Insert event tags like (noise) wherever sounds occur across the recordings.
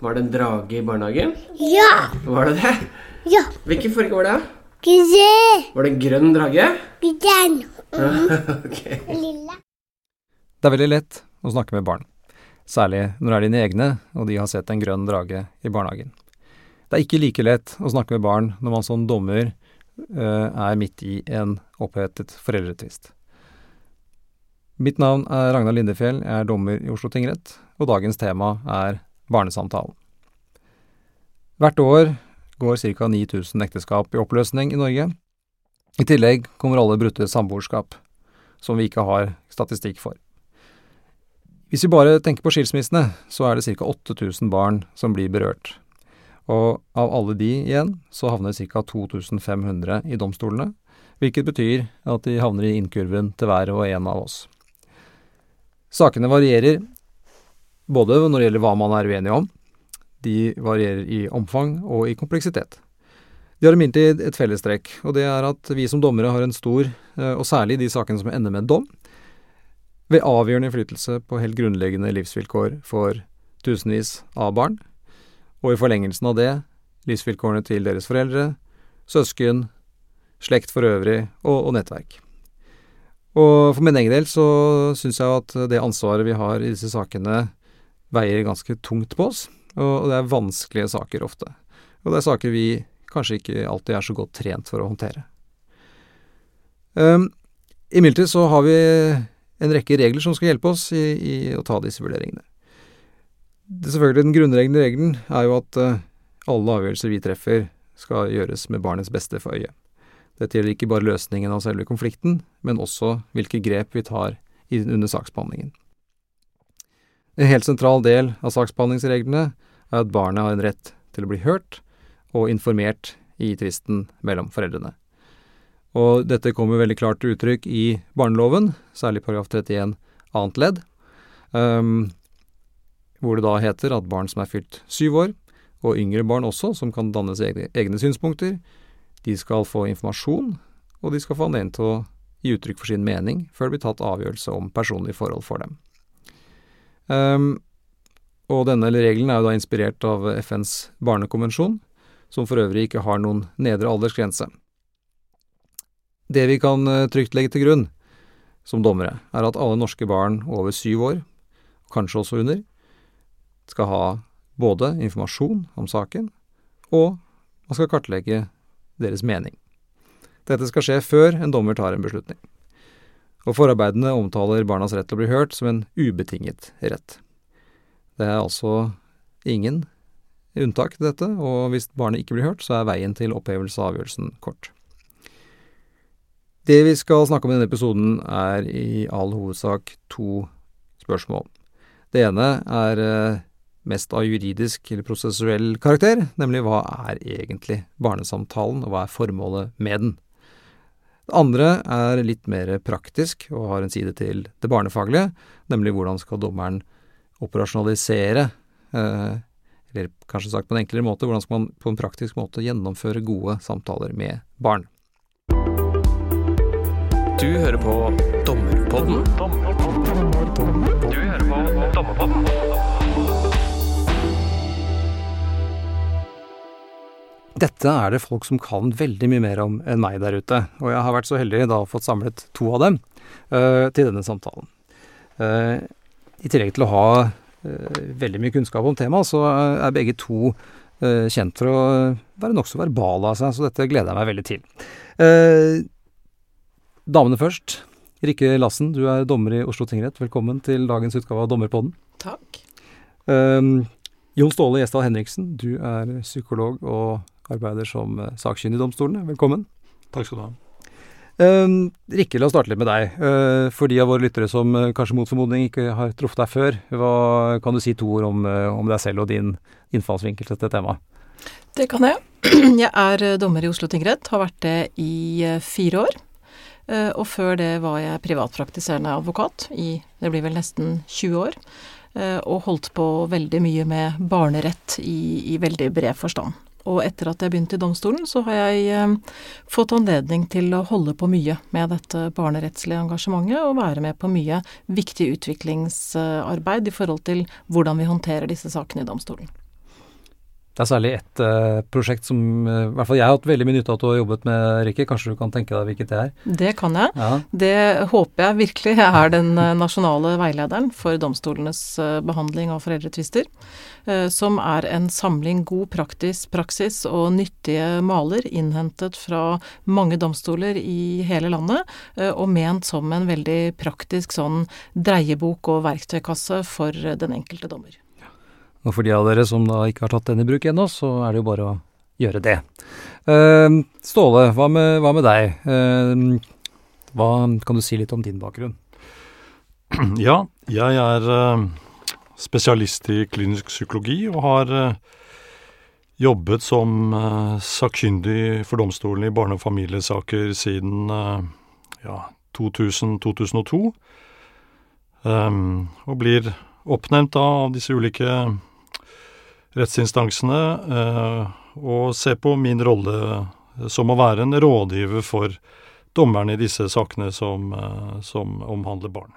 Var det en drage i barnehagen? Ja. Var det det? Ja. Hvilken farge var det? Grønn. Var det en grønn drage? Grønn. (laughs) ok. Lilla. Det er veldig lett å snakke med barn, særlig når det er dine egne og de har sett en grønn drage i barnehagen. Det er ikke like lett å snakke med barn når man som dommer eh, er midt i en opphetet foreldretvist. Mitt navn er Ragnar Lindefjell, jeg er dommer i Oslo tingrett, og dagens tema er barnesamtalen. Hvert år går ca. 9000 ekteskap i oppløsning i Norge. I tillegg kommer alle brutte samboerskap, som vi ikke har statistikk for. Hvis vi bare tenker på skilsmissene, så er det ca. 8000 barn som blir berørt. Og av alle de igjen, så havner ca. 2500 i domstolene, hvilket betyr at de havner i innkurven til hver og en av oss. Sakene varierer både når det gjelder hva man er uenig om, de varierer i omfang og i kompleksitet. De har imidlertid et fellestrekk, og det er at vi som dommere har en stor, eh, og særlig de sakene som ender med dom, ved avgjørende innflytelse på helt grunnleggende livsvilkår for tusenvis av barn, og i forlengelsen av det livsvilkårene til deres foreldre, søsken, slekt for øvrig og, og nettverk. Og for min egen del så syns jeg at det ansvaret vi har i disse sakene veier ganske tungt på oss, og det er vanskelige saker ofte. Og det er saker vi kanskje ikke alltid er så godt trent for å håndtere. Um, Imidlertid så har vi en rekke regler som skal hjelpe oss i, i å ta disse vurderingene. Det selvfølgelig Den grunnleggende regelen er jo at uh, alle avgjørelser vi treffer, skal gjøres med barnets beste for øye. Dette gjelder ikke bare løsningen av selve konflikten, men også hvilke grep vi tar under saksbehandlingen. En helt sentral del av saksbehandlingsreglene er at barnet har en rett til å bli hørt og informert i tvisten mellom foreldrene. Og dette kommer veldig klart til uttrykk i barneloven, særlig paragraf 31 annet ledd, um, hvor det da heter at barn som er fylt syv år, og yngre barn også, som kan danne egne, egne synspunkter, de skal få informasjon, og de skal få anledning til å gi uttrykk for sin mening før det blir tatt avgjørelse om personlige forhold for dem. Um, og denne regelen er jo da inspirert av FNs barnekonvensjon, som for øvrig ikke har noen nedre aldersgrense. Det vi kan uh, trygt legge til grunn som dommere, er at alle norske barn over syv år, kanskje også under, skal ha både informasjon om saken, og man skal kartlegge deres mening. Dette skal skje før en dommer tar en beslutning. Og forarbeidene omtaler barnas rett til å bli hørt som en ubetinget rett. Det er altså ingen unntak til dette, og hvis barnet ikke blir hørt, så er veien til opphevelse av avgjørelsen kort. Det vi skal snakke om i denne episoden, er i all hovedsak to spørsmål. Det ene er eh, mest av juridisk eller prosessuell karakter, nemlig hva er egentlig barnesamtalen, og hva er formålet med den? Det andre er litt mer praktisk og har en side til det barnefaglige, nemlig hvordan skal dommeren operasjonalisere, eh, eller kanskje sagt på en enklere måte, hvordan skal man på en praktisk måte gjennomføre gode samtaler med barn. Du hører på Dommerpodden. Du hører på Dommerpodden. Dette er det folk som kan veldig mye mer om enn meg der ute, og jeg har vært så heldig da å fått samlet to av dem uh, til denne samtalen. Uh, I tillegg til å ha uh, veldig mye kunnskap om temaet, så er begge to kjent for å være nokså verbale av seg, så dette gleder jeg meg veldig til. damene først. Rikke Lassen, du er dommer i Oslo tingrett. Velkommen til dagens utgave av Dommerpodden. Takk. Jon Ståle Gjesdal Henriksen, du er psykolog og arbeider som sakkyndig i domstolene. Velkommen. Takk skal du ha. Uh, Rikke, la oss starte litt med deg. Uh, for de av våre lyttere som uh, kanskje mot formodning ikke har truffet deg før, hva kan du si to ord om, om deg selv og din innfallsvinkel til dette temaet? Det kan jeg. (clears throat) Jeg er dommer i Oslo tingrett, har vært det i fire år. Og før det var jeg privatpraktiserende advokat i det blir vel nesten 20 år. Og holdt på veldig mye med barnerett i, i veldig bred forstand. Og etter at jeg begynte i domstolen, så har jeg eh, fått anledning til å holde på mye med dette barnerettslige engasjementet, og være med på mye viktig utviklingsarbeid i forhold til hvordan vi håndterer disse sakene i domstolen. Det er særlig ett uh, prosjekt som uh, i hvert fall jeg har hatt veldig mye nytte av at du har jobbet med, Rikke. Kanskje du kan tenke deg hvilket det er? Det kan jeg. Ja. Det håper jeg virkelig er den eh, nasjonale veilederen for domstolenes eh, behandling av foreldretvister. Som er en samling god praktis, praksis og nyttige maler innhentet fra mange domstoler i hele landet, og ment som en veldig praktisk sånn dreiebok og verktøykasse for den enkelte dommer. Og for de av dere som da ikke har tatt den i bruk ennå, så er det jo bare å gjøre det. Eh, Ståle, hva med, hva med deg? Eh, hva kan du si litt om din bakgrunn? (clears throat) Ja, jeg er eh, spesialist i klinisk psykologi og har eh, jobbet som eh, sakkyndig for domstolen i barne- og familiesaker siden eh, ja, 2000-2002. Um, og blir oppnevnt av disse ulike rettsinstansene eh, og se på min rolle som å være en rådgiver for dommerne i disse sakene som, eh, som omhandler barn.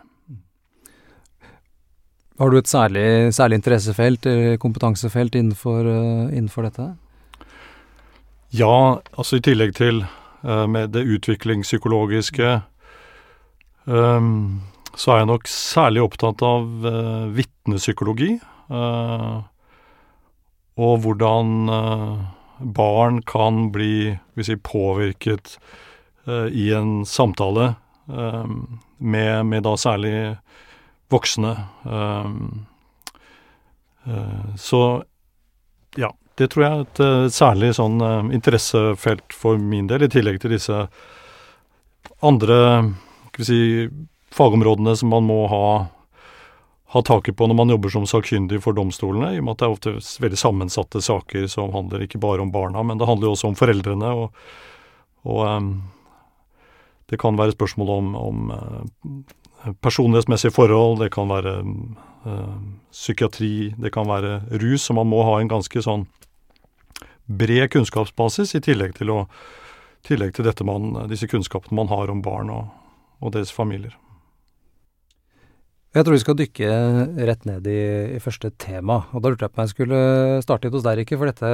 Har du et særlig, særlig interessefelt eller kompetansefelt innenfor, eh, innenfor dette? Ja, altså i tillegg til eh, med det utviklingspsykologiske, um, så er jeg nok særlig opptatt av uh, vitnepsykologi. eh, og hvordan eh, barn kan bli si, påvirket eh, i en samtale ehm, med, med da særlig voksne. Eh, så ja, det tror jeg er et eh, særlig sånn eh, interessefelt for min del, i tillegg til disse andre skal vi si, fagområdene som man må ha, ha taket på når man jobber som sakkyndig for domstolene, i og med at det er ofte veldig sammensatte saker som handler ikke bare om barna, men det handler jo også om foreldrene. og, og um, det kan være spørsmål om, om uh, personlighetsmessige forhold, det kan være eh, psykiatri, det kan være rus, så man må ha en ganske sånn bred kunnskapsbasis i tillegg til, å, tillegg til man, disse kunnskapene man har om barn og, og deres familier. Jeg tror vi skal dykke rett ned i, i første tema, og da lurte jeg på om jeg skulle starte litt hos deg, Rikke, for dette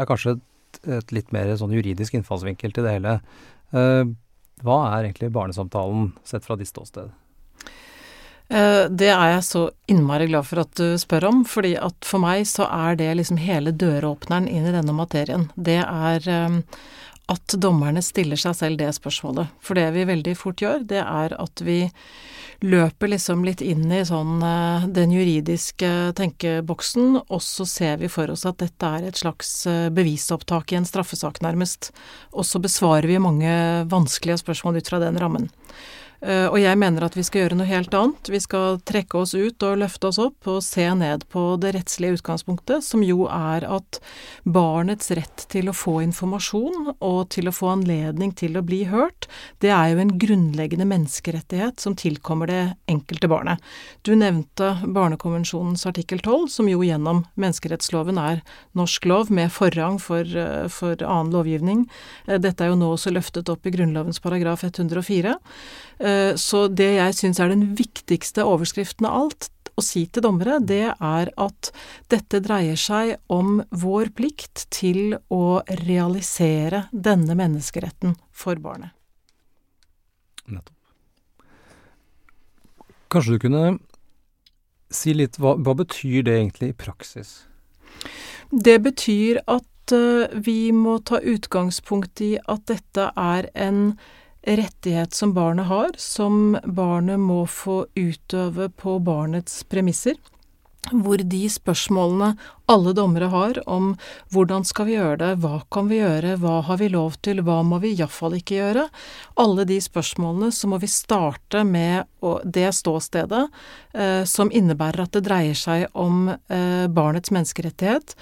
er kanskje et, et litt mer sånn juridisk innfallsvinkel til det hele. Uh, hva er egentlig barnesamtalen sett fra ditt ståsted? Eh, Det er jeg så innmari glad for at du spør om, fordi at for meg så er det liksom hele døråpneren inn i denne materien. Det er eh, at dommerne stiller seg selv det spørsmålet. For det vi veldig fort gjør, det er at vi løper liksom litt inn i sånn eh, den juridiske tenkeboksen, og så ser vi for oss at dette er et slags eh, bevisopptak i en straffesak, nærmest. Og så besvarer vi mange vanskelige spørsmål ut fra den rammen. Eh, Og jeg mener at vi skal gjøre noe helt annet. Vi skal trekke oss ut og løfte oss opp og se ned på det rettslige utgangspunktet, som jo er at barnets rett til å få informasjon og til å få anledning til å bli hørt, det er jo en grunnleggende menneskerettighet som tilkommer det enkelte barnet. Du nevnte Barnekonvensjonens artikkel 12, som jo gjennom menneskerettsloven er norsk lov med forrang for, eh, for annen lovgivning. Eh, Dette er jo nå også løftet opp i Grunnlovens paragraf 104. Eh, Så det jeg syns er den viktigste overskriften av alt å si til dommere, det er at dette dreier seg om vår plikt til å realisere denne menneskeretten for barnet. Nettopp. Kanskje du kunne si litt hva, hva betyr det egentlig i praksis? Det betyr at eh, vi må ta utgangspunkt i at dette er en rettighet som barnet har, som barnet må få utøve på barnets premisser. Hvor de spørsmålene alle dommere har om hvordan skal vi gjøre det, hva kan vi gjøre, hva har vi lov til, hva må vi iallfall ikke gjøre, alle de spørsmålene så må vi starte med det ståstedet eh, som innebærer at det dreier seg om eh, barnets menneskerettighet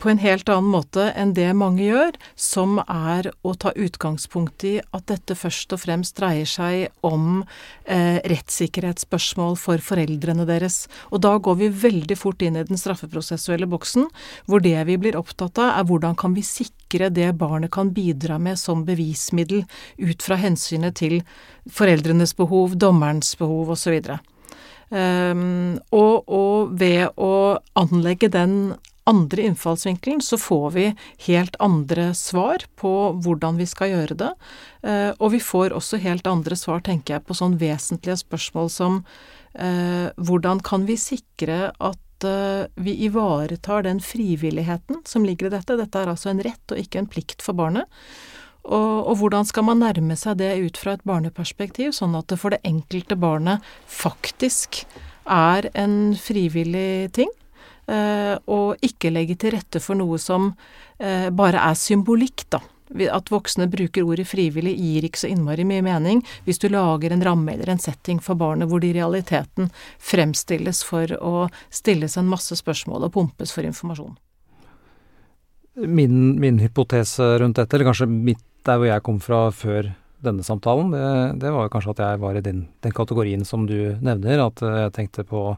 på en helt annen måte enn det mange gjør, som er å ta utgangspunkt i at dette først og fremst dreier seg om eh, rettssikkerhetsspørsmål for foreldrene deres. Og da går vi veldig fort inn i den straffeprosessuelle boksen, hvor det vi blir opptatt av, er hvordan kan vi sikre det barnet kan bidra med som bevismiddel, ut fra hensynet til foreldrenes behov, dommerens behov osv. Um, og, og ved å anlegge den andre innfallsvinkelen, så får vi helt andre svar på hvordan vi skal gjøre det. Eh, og vi får også helt andre svar, tenker jeg, på sånn vesentlige spørsmål som eh, hvordan kan vi sikre at eh, vi ivaretar den frivilligheten som ligger i dette. Dette er altså en rett og ikke en plikt for barnet. Og, og, hvordan skal man nærme seg det ut fra et barneperspektiv, sånn at det for det enkelte barnet faktisk er en frivillig ting? Eh, og ikke legge til rette for noe som eh, bare er symbolikk, da. At voksne bruker ordet frivillig gir ikke så innmari mye mening hvis du lager en ramme eller en setting for barnet hvor det i realiteten fremstilles for å stilles en masse spørsmål og pumpes for informasjon. Min, min hypotese rundt dette, eller kanskje mitt der hvor jeg kom fra før denne samtalen, det, det var kanskje at jeg var i den, den, kategorien som du nevner. At jeg tenkte på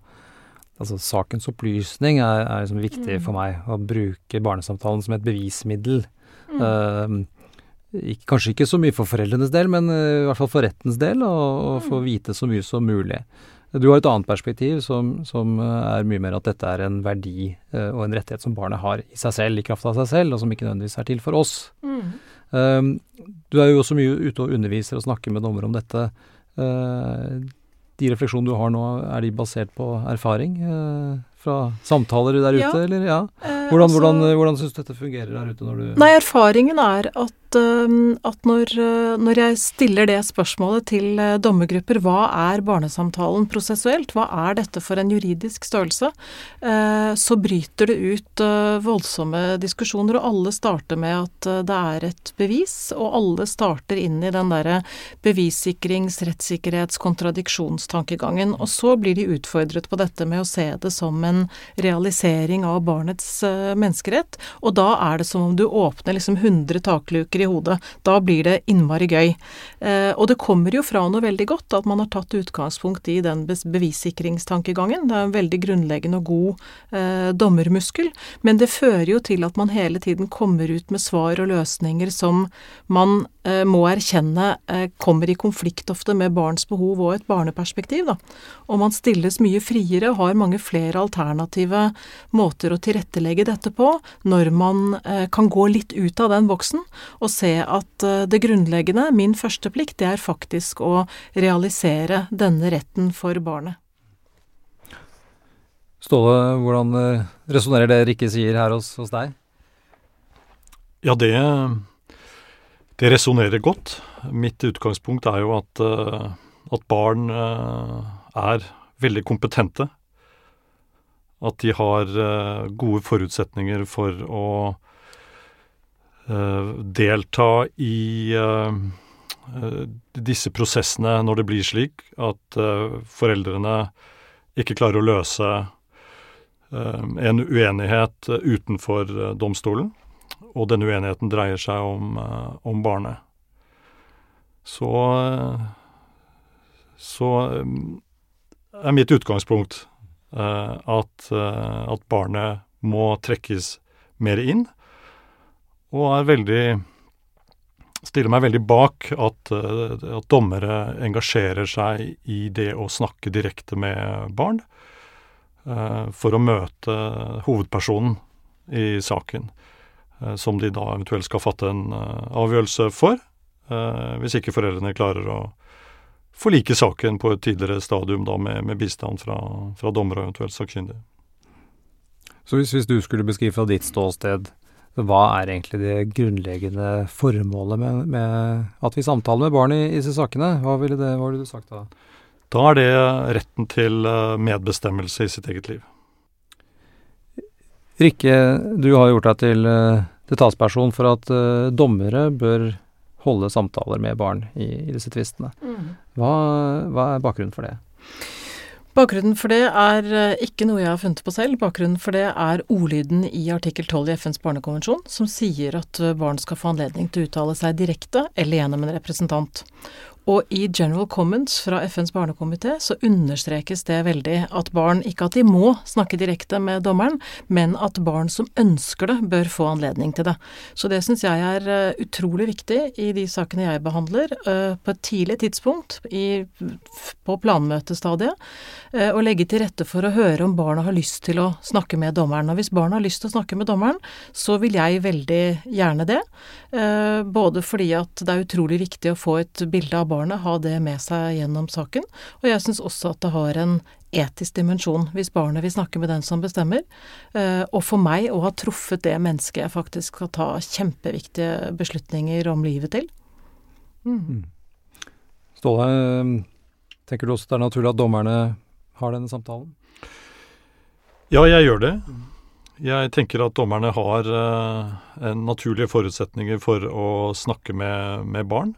Altså sakens opplysning er, er liksom viktig mm. for meg. Å bruke barnesamtalen som et bevismiddel. Mm. Uh, ikke, kanskje ikke så mye for foreldrenes del, men uh, i hvert fall for rettens del, og, og få mm. vite så mye som mulig. Du har et annet perspektiv som, som uh, er mye mer at dette er en verdi uh, og en rettighet som barnet har i seg selv, i kraft av seg selv, og som ikke nødvendigvis er til for oss. Mm. Ehm, du er jo også mye ute og underviser og snakker med dommere om dette. Uh, de refleksjonene du har nå, er de basert på erfaring eh, fra samtaler der ute, ja. eller? Ja. Eh, hvordan, altså, hvordan, hvordan syns du dette fungerer der ute når du Nei, erfaringen er at Um, at når, uh, når, jeg stiller det spørsmålet til uh, dommergrupper, hva er barnesamtalen prosessuelt, hva er dette for en juridisk størrelse, uh, så bryter det ut voldsomme diskusjoner, og alle starter med at det er et bevis, og alle starter inn i den derre bevissikrings-, rettssikkerhets-, kontradiksjonstankegangen, og så blir de utfordret på dette med å se det som en realisering av barnets menneskerett, og da er det som om du åpner liksom 100 takluker i hodet. Da blir det innmari gøy. Eh, og det kommer jo fra noe veldig godt at man har tatt utgangspunkt i den bevissikringstankegangen. Det er en veldig grunnleggende og god eh, dommermuskel. Men det fører jo til at man hele tiden kommer ut med svar og løsninger som man må erkjenne eh, kommer i konflikt ofte med barns behov og et barneperspektiv. Da. Og man stilles mye friere, og har mange flere alternative måter å tilrettelegge dette på, når man eh, kan gå litt ut av den boksen og se at eh, det grunnleggende, min første plikt, det er faktisk å realisere denne retten for barnet. Ståle, hvordan eh, resonnerer det Rikke sier her hos, hos deg? Ja, det, det resonnerer godt. Mitt utgangspunkt er jo at, eh, at barn er veldig kompetente. At de har gode forutsetninger for å Eh, delta i eh, eh, disse prosessene når det blir slik at foreldrene ikke klarer å løse en uenighet utenfor domstolen, og denne uenigheten dreier seg om, om barnet. Så, så er mitt utgangspunkt at, at barnet må trekkes mer inn og er veldig Stiller meg veldig bak at, eh, at dommere engasjerer seg i det å snakke direkte med barn for å møte hovedpersonen i saken, som de da eventuelt skal fatte en uh, avgjørelse for, hvis ikke foreldrene klarer å forlike saken på et tidligere stadium da med, med bistand fra, fra dommer og eventuelt sakkyndige. Så hvis, hvis, du skulle beskrive fra ditt ståsted hva er egentlig det grunnleggende formålet med, med at vi samtaler med barn i, disse sakene? Hva ville det, hva ville du sagt da? Da er det retten til eh, medbestemmelse i sitt eget liv. Rikke, du har gjort deg til, eh, til talsperson for at uh, dommere bør holde samtaler med barn i, i disse tvistene. Mm. Hva, hva er bakgrunnen for det? Bakgrunnen for det er eh, ikke noe jeg har funnet på selv. Bakgrunnen for det er ordlyden i artikkel 12 i FNs barnekonvensjon, som sier at eh, barn skal få anledning til å uttale seg direkte eller gjennom en representant. Og i General Comments fra FNs barnekomité så understrekes det veldig at barn ikke at de må snakke direkte med dommeren, men at barn som ønsker det, bør få anledning til det. Så det syns jeg er eh, utrolig viktig i de sakene jeg behandler, eh, på et tidlig tidspunkt i, på planmøtestadiet, eh, å legge til rette for å høre om barna har lyst til å snakke med dommeren. Og hvis barna har lyst til å snakke med dommeren, så vil jeg veldig gjerne det. Både fordi at det er utrolig viktig å få et bilde av barnet, ha det med seg gjennom saken. Og jeg syns også at det har en etisk dimensjon, hvis barnet vil snakke med den som bestemmer. Eh, og for meg å ha truffet det mennesket jeg faktisk skal ta kjempeviktige beslutninger om livet til. Mm. Ståle, tenker du også det er naturlig at dommerne har denne samtalen? Ja, jeg gjør det. Jeg tenker at dommerne har uh, naturlige forutsetninger for å snakke med, med barn.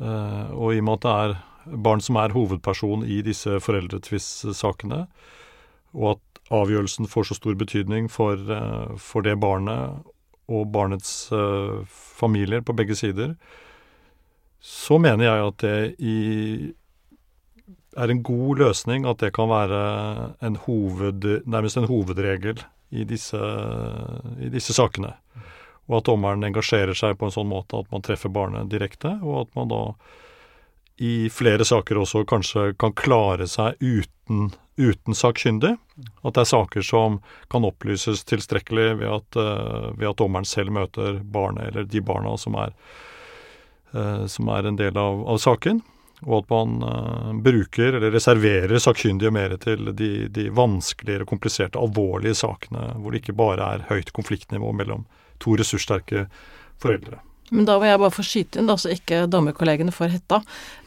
Uh, og i og med at det er barn som er hovedperson i disse foreldretvistsakene, og at avgjørelsen får så stor betydning for, uh, for det barnet og barnets uh, familier på begge sider, så mener jeg at det i, er en god løsning at det kan være en hoved, nærmest en hovedregel i disse, i disse sakene og at dommeren engasjerer seg på en sånn måte at man treffer barnet direkte, og at man da i flere saker også kanskje kan klare seg uten, uten sakkyndig. At det er saker som kan opplyses tilstrekkelig ved at, uh, ved at dommeren selv møter barnet, eller de barna som er, uh, som er en del av, av, saken. Og at man uh, bruker, eller reserverer, sakkyndige mer til de, de vanskeligere, kompliserte, alvorlige sakene, hvor det ikke bare er høyt konfliktnivå mellom to ressurssterke foreldre. Men da vil jeg bare få skyte inn, da, så ikke dommerkollegene får hetta,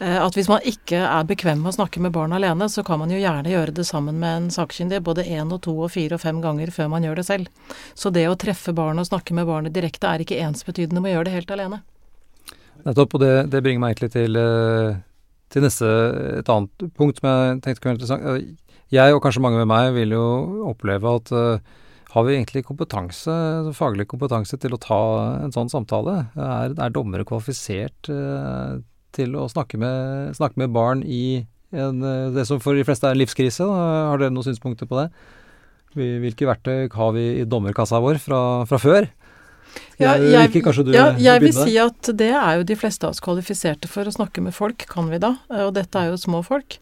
eh, at hvis man ikke er bekvem med å snakke med barn alene, så kan man jo gjerne gjøre det sammen med en sakkyndig både én og to og fire og fem ganger før man gjør det selv. Så det å treffe barnet og snakke med barnet direkte er ikke ensbetydende med å gjøre det helt alene. Nettopp, og det, det bringer meg egentlig til, eh, til neste et annet punkt som jeg tenkte kunne være interessant. Jeg, og kanskje mange med meg, vil jo oppleve at har vi egentlig kompetanse, faglig kompetanse til å ta en sånn samtale? Er, er dommere kvalifisert uh, til å snakke med, snakke med barn i en, uh, det som for de fleste er en livskrise? Da? Har dere noen synspunkter på det? Hvilke verktøy har vi i dommerkassa vår fra, fra før? Ja, jeg, ja, jeg vil si at det er jo de fleste av oss kvalifiserte for å snakke med folk, kan vi da. Og dette er jo små folk.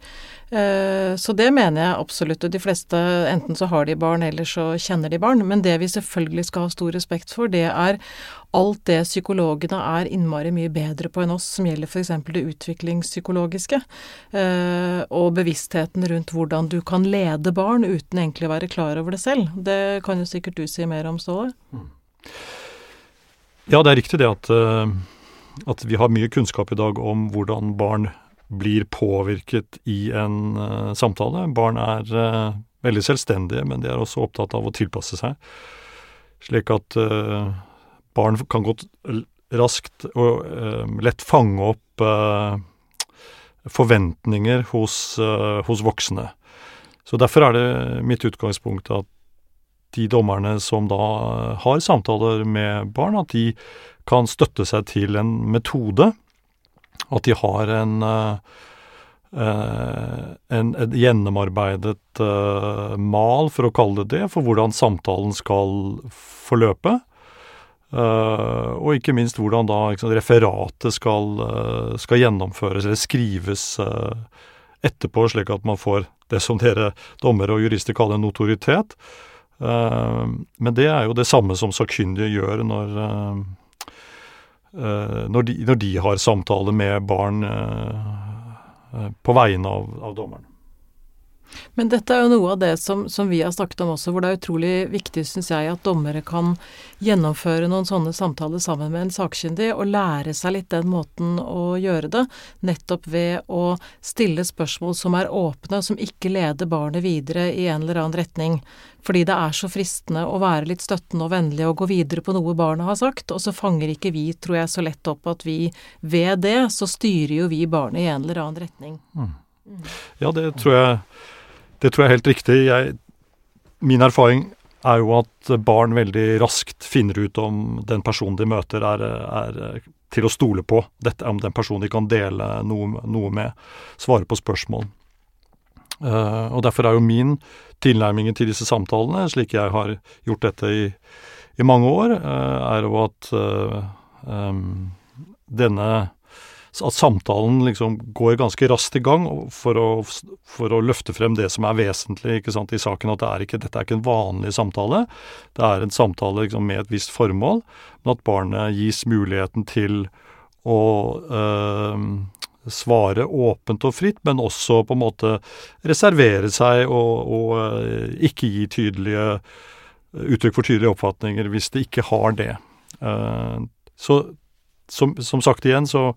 Eh, så det mener jeg absolutt. Og de fleste, enten så har de barn, eller så kjenner de barn. Men det vi selvfølgelig skal ha stor respekt for, det er alt det psykologene er innmari mye bedre på enn oss, som gjelder f.eks. det utviklingspsykologiske. Eh, og bevisstheten rundt hvordan du kan lede barn uten egentlig å være klar over det selv. Det kan jo sikkert du si mer om, Ståle. Mm. Ja, det er riktig det at, eh, at vi har mye kunnskap i dag om hvordan barn blir påvirket i en uh, samtale. Barn er uh, veldig selvstendige, men de er også opptatt av å tilpasse seg. Slik at uh, barn kan godt raskt og lett fange opp forventninger hos, hos, voksne. Så Derfor er det mitt utgangspunkt at de dommerne som da har samtaler med barn, at de kan støtte seg til en metode at de har en, uh, en, en gjennomarbeidet uh, mal, for å kalle det det, for hvordan samtalen skal forløpe. Uh, og ikke minst hvordan da liksom, referatet skal, skal, gjennomføres eller skrives etterpå, slik at man får det som dere dommere og jurister kaller notoritet. Men det er jo det samme som sakkyndige gjør når Eh, når de, når de, har samtaler med barn eh, eh, på vegne av, av dommeren. Men dette er jo noe av det som, som, vi har snakket om også, hvor det er utrolig viktig, syns jeg, at dommere kan gjennomføre noen sånne samtaler sammen med en sakkyndig, og lære seg litt den måten å gjøre det, nettopp ved å stille spørsmål som er åpne, som ikke leder barnet videre i en eller annen retning. Fordi det er så fristende å være litt støttende og vennlig og gå videre på noe barnet har sagt, og så fanger ikke vi, tror jeg, så lett opp at vi ved det, så styrer jo vi barnet i en eller annen retning. Mm. Ja, det tror jeg det tror jeg er helt riktig. Jeg, min erfaring er jo at barn veldig raskt finner ut om den personen de møter er, er til å stole på. Dette, om den personen de kan dele noe, noe med, svare på spørsmål. Uh, og Derfor er jo min tilnærming til disse samtalene, slik jeg har gjort dette i, i mange år, uh, er jo at uh, um, denne at samtalen liksom går ganske raskt i gang for å, for å løfte frem det som er vesentlig sant, i saken. At det er ikke, dette er ikke en vanlig samtale. Det er en samtale liksom, med et visst formål, men at barnet gis muligheten til å øh, svare åpent og fritt, men også på en måte reservere seg og, og øh, ikke gi tydelige uttrykk for tydelige oppfatninger hvis det ikke har det. Uh, så som, som, sagt igjen, så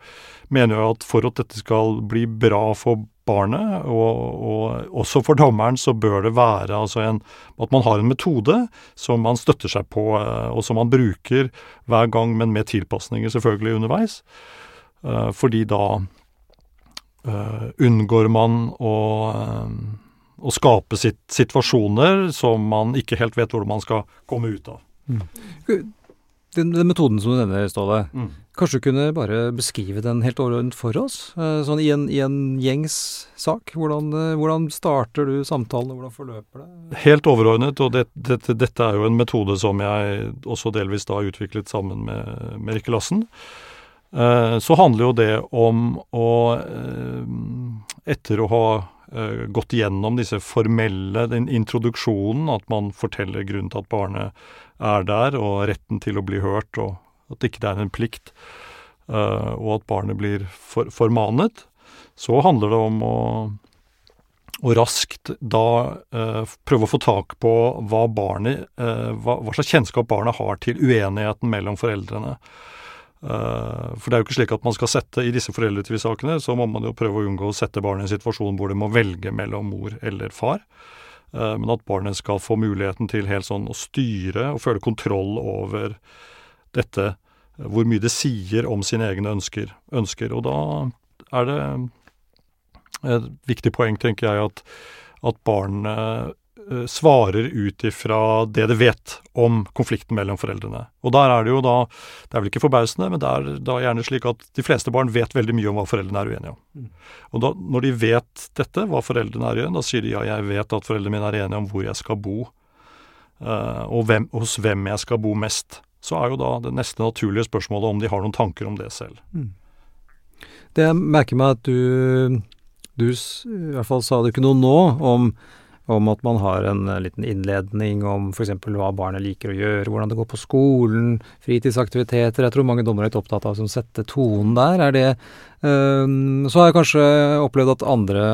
mener jeg at for at dette skal bli bra for barnet, og, og også for dommeren, så bør det være altså en, at man har en metode som man støtter seg på, og som man bruker hver gang, men med tilpasninger selvfølgelig underveis. Uh, fordi da uh, unngår man å, uh, å skape sitt, situasjoner som man ikke helt vet hvordan man skal komme ut av. Mm. Den, den, metoden som du nevner, Ståle, mm. kanskje du kunne bare beskrive den helt overordnet for oss? Sånn i en, i en gjengs sak. Hvordan, hvordan, starter du samtalen, og hvordan forløper det? Helt overordnet, og det, det, dette er jo en metode som jeg også delvis da utviklet sammen med, med Rikke Lassen. Så handler jo det om å Etter å ha gått gjennom disse formelle, den introduksjonen, at man forteller grunnen til at barnet er der, og retten til å bli hørt, og at ikke det er en plikt, uh, og at barnet blir for, formanet, så handler det om å, å raskt da uh, prøve å få tak på hva barnet uh, hva, hva, slags kjennskap barnet har til uenigheten mellom foreldrene. for det er jo ikke slik at man skal sette I disse foreldretvistsakene så må man jo prøve å unngå å sette barnet i en situasjon hvor det må velge mellom mor eller far. Men at barnet skal få muligheten til helt sånn å styre og føle kontroll over dette, hvor mye det sier om sine egne ønsker. ønsker. Og da er det et viktig poeng, tenker jeg, at, at barnet svarer ut ifra det det vet om konflikten mellom foreldrene. Og der er det jo da Det er vel ikke forbausende, men det er da gjerne slik at de fleste barn vet veldig mye om hva foreldrene er uenige om. Mm. Og da, når de vet dette, hva foreldrene er uenige, da sier de ja, jeg vet at foreldrene mine er enige om hvor jeg skal bo, uh, og hvem, hos hvem jeg skal bo mest. Så er jo da det neste naturlige spørsmålet om de har noen tanker om det selv. Mm. Det jeg merker meg at du, du i hvert fall sa det ikke noe nå om om at man har en eh, liten innledning om f.eks. hva barnet liker å gjøre, hvordan det går på skolen, fritidsaktiviteter. Jeg tror mange dommere er litt opptatt av å sette tonen der. Er det um, Så har jeg kanskje opplevd at andre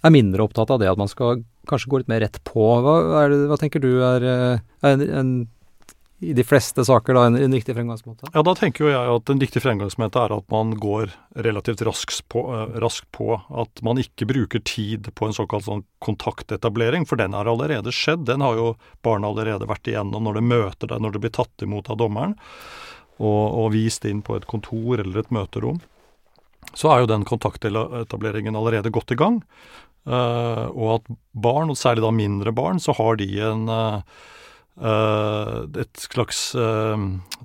er mindre opptatt av det, at man skal kanskje gå litt mer rett på. Hva, det, hva tenker du er, er en, en i de fleste saker da, en, en riktig fremgangsmåte? Ja, da tenker jo jeg at en riktig fremgangsmåte er at man går relativt raskt på, raskt på, At man ikke bruker tid på en såkalt sånn kontaktetablering, for den har allerede skjedd. Den har jo barna allerede vært igjennom når de møter deg, når de blir tatt imot av dommeren og, og vist inn på et kontor eller et møterom. Så er jo den kontaktetableringen allerede godt i gang. Uh, og at barn, og særlig da mindre barn, så har de en Uh, et slags uh,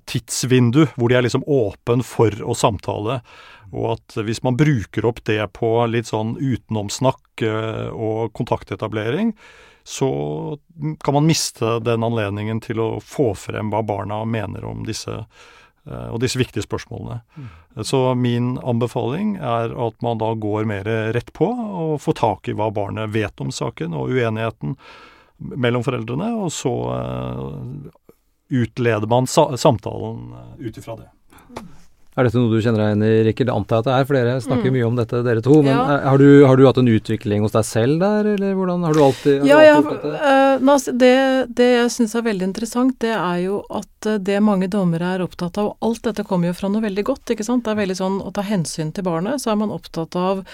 tidsvindu hvor de er liksom åpen for å samtale. Og at hvis man bruker opp det på litt sånn utenomsnakk uh, og kontaktetablering, så kan man miste den anledningen til å få frem hva barna mener om disse, og disse viktige spørsmålene. Mm. Så min anbefaling er at man da går mer rett på og får tak i hva barnet vet om saken og uenigheten mellom foreldrene, og så uh, utleder man samtalen uh, ut ifra det. Er dette noe du kjenner deg igjen i, Rikard? Det antar jeg at det er, for dere snakker mm. mye om dette, dere to. Men ja. er, har, du, har, du, hatt en utvikling hos deg selv der, eller hvordan? Har du alltid, har ja, du alltid ja, uh, det, det, jeg syns er veldig interessant, det er jo at det mange dommere er opptatt av, og alt dette kommer jo fra noe veldig godt, ikke sant. Det er veldig sånn å ta hensyn til barnet, så er man opptatt av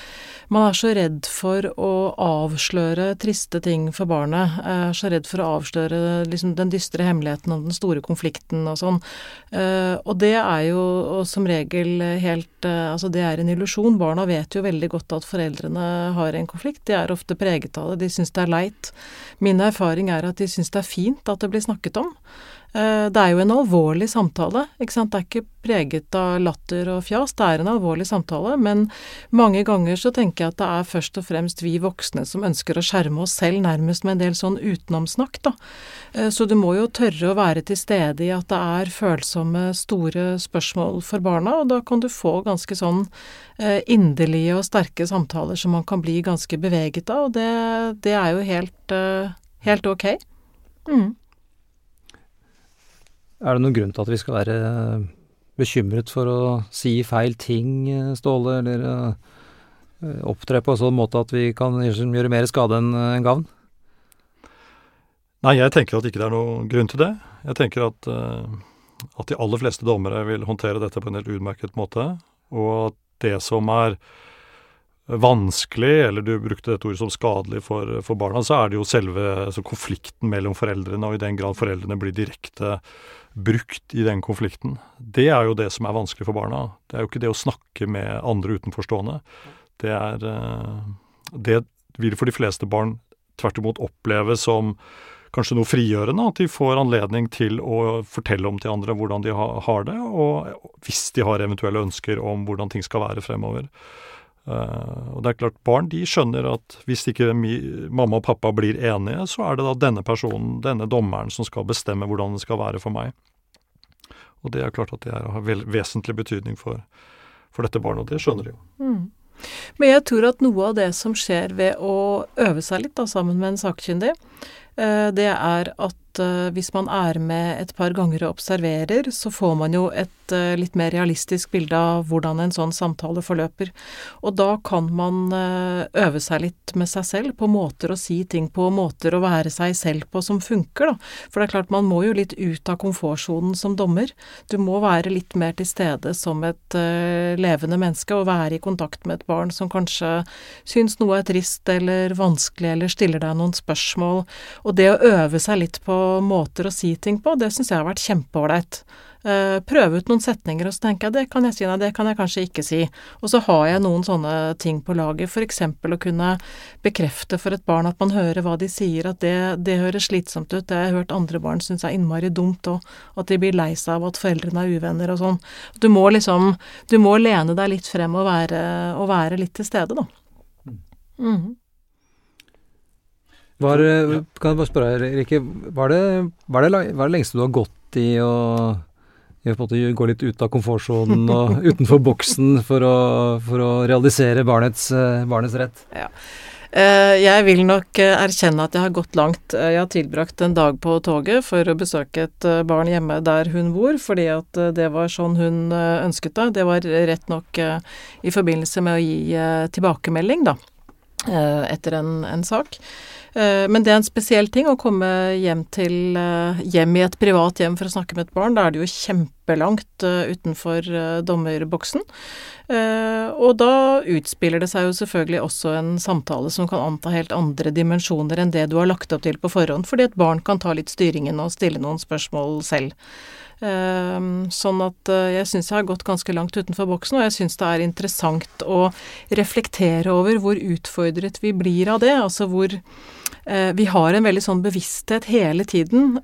Man er så redd for å avsløre triste ting for barnet. Er så redd for å avsløre liksom, den dystre hemmeligheten om den store konflikten og sånn. Uh, og det er jo og som regel helt eh, Altså det er en illusjon. Barna vet jo veldig godt at foreldrene har en konflikt. De er ofte preget av det. De syns det er leit. Min erfaring er at de syns det er fint at det blir snakket om. Eh, Det er jo en alvorlig samtale, ikke sant. Det er ikke preget av latter og fjas, det er en alvorlig samtale. Men mange ganger så tenker jeg at det er først og fremst vi voksne som ønsker å skjerme oss selv nærmest med en del sånn utenomsnakk, da. Eh, Så du må jo tørre å være til stede i at det er følsomme, store spørsmål for barna, og da kan du få ganske sånn eh, inderlige og sterke samtaler som man kan bli ganske beveget av, og det, det er jo helt, helt ok. Mm. Er det noen grunn til at vi skal være eh, bekymret for å si feil ting, eh, Ståle, eller eh, opptre på en sånn måte at vi kan gjøre mer skade enn gavn? Nei, jeg tenker at ikke det er noen grunn til det. Jeg tenker at, at de aller fleste dommere vil håndtere dette på en helt utmerket måte, og at det som er vanskelig, eller du brukte dette ordet som skadelig for, for barna, så er det jo selve altså konflikten mellom foreldrene, og i den grad foreldrene blir direkte brukt i den konflikten. Det er jo det som er vanskelig for barna. Det er jo ikke det å snakke med andre utenforstående. Det er eh, Det vil for de fleste barn tvert imot oppleve som kanskje noe frigjørende, at de får anledning til å fortelle om til andre hvordan de har det, og hvis de har eventuelle ønsker om hvordan ting skal være fremover. Eh, og det er klart, barn de skjønner at hvis ikke mi, mamma og pappa blir enige, så er det da denne personen, denne dommeren, som skal bestemme hvordan det skal være for meg. Og det er klart at det har vesentlig betydning for, for dette barnet, og det skjønner de jo. Mm. Men jeg tror at noe av det som skjer ved å øve seg litt da, sammen med en sakkyndig, det er at eh, hvis man er med et par ganger og observerer, så får man jo et eh, litt mer realistisk bilde av hvordan en sånn samtale forløper. Og da kan man øve seg litt med seg selv på måter å si ting på, måter å være seg selv på som funker, da. For det er klart, man må jo litt ut av komfortsonen som dommer. Du må være litt mer til stede som et levende menneske, og være i kontakt med et barn som kanskje syns noe er trist eller vanskelig, eller stiller deg noen spørsmål. Og det å øve seg litt på måter å si ting på, det syns jeg har vært kjempeålreit. Uh, prøve ut noen setninger, og så tenker jeg det kan jeg si, nei det kan jeg kanskje ikke si. Og så har jeg noen sånne ting på laget, eksempel å kunne bekrefte for et barn at man hører hva de sier, at det, det høres slitsomt ut, det har jeg hørt andre barn synes er innmari dumt, og at de blir lei seg av at foreldrene er uvenner og sånn. Du må liksom, du må lene deg litt frem og være, og være litt til stede, da. Mm. Var, kan jeg bare spørre, Rikke, var det, var, det, var det lengste du har gått i å, i på en gå litt ut av komfortsonen og (laughs) utenfor boksen for å, for å realisere barnets, barnets rett? Ja. Jeg vil nok erkjenne at jeg har gått langt. Jeg har tilbrakt en dag på toget for å besøke et barn hjemme der hun bor, fordi at det var sånn hun ønsket det. Det var rett nok i forbindelse med å gi tilbakemelding, da, etter en, en sak. Men det er en spesiell ting å komme hjem, til, hjem i et privat hjem for å snakke med et barn. Da er det jo kjempelangt utenfor dommerboksen. Og da utspiller det seg jo selvfølgelig også en samtale som kan anta helt andre dimensjoner enn det du har lagt opp til på forhånd, fordi et barn kan ta litt styringen og stille noen spørsmål selv. Sånn at jeg syns jeg har gått ganske langt utenfor boksen, og jeg syns det er interessant å reflektere over hvor utfordret vi blir av det. Altså hvor vi har en veldig sånn bevissthet hele tiden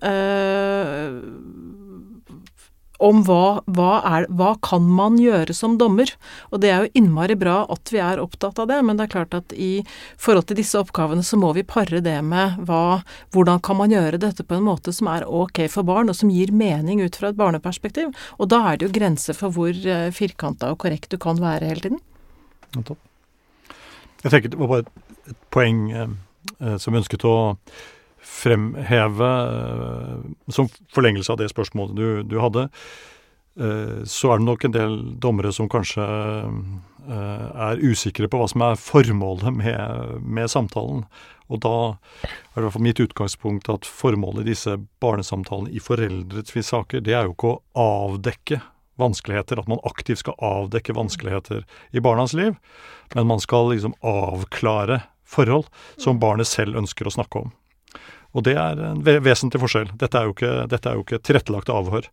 om hva, hva, er, hva kan man gjøre som dommer? Og det er jo innmari bra at vi er opptatt av det, men det er klart at i forhold til disse oppgavene så må vi pare det med hva, hvordan kan man gjøre dette på en måte som er ok for barn, og som gir mening ut fra et barneperspektiv. Og da er det jo grenser for hvor firkanta og korrekt du kan være hele tiden. Jeg tenker det var bare et, poeng eh, som ønsket å fremheve som forlengelse av det spørsmålet du, du hadde, så er det nok en del dommere som kanskje er usikre på hva som er formålet med, med samtalen. Og da er det i hvert fall mitt utgangspunkt at formålet i disse barnesamtalene i foreldretvistsaker, det er jo ikke å avdekke vanskeligheter, at man aktivt skal avdekke vanskeligheter i barnas liv, men man skal liksom avklare forhold som barnet selv ønsker å snakke om. Og det er en vesentlig forskjell. Dette er jo ikke, dette er jo ikke tilrettelagt avhør.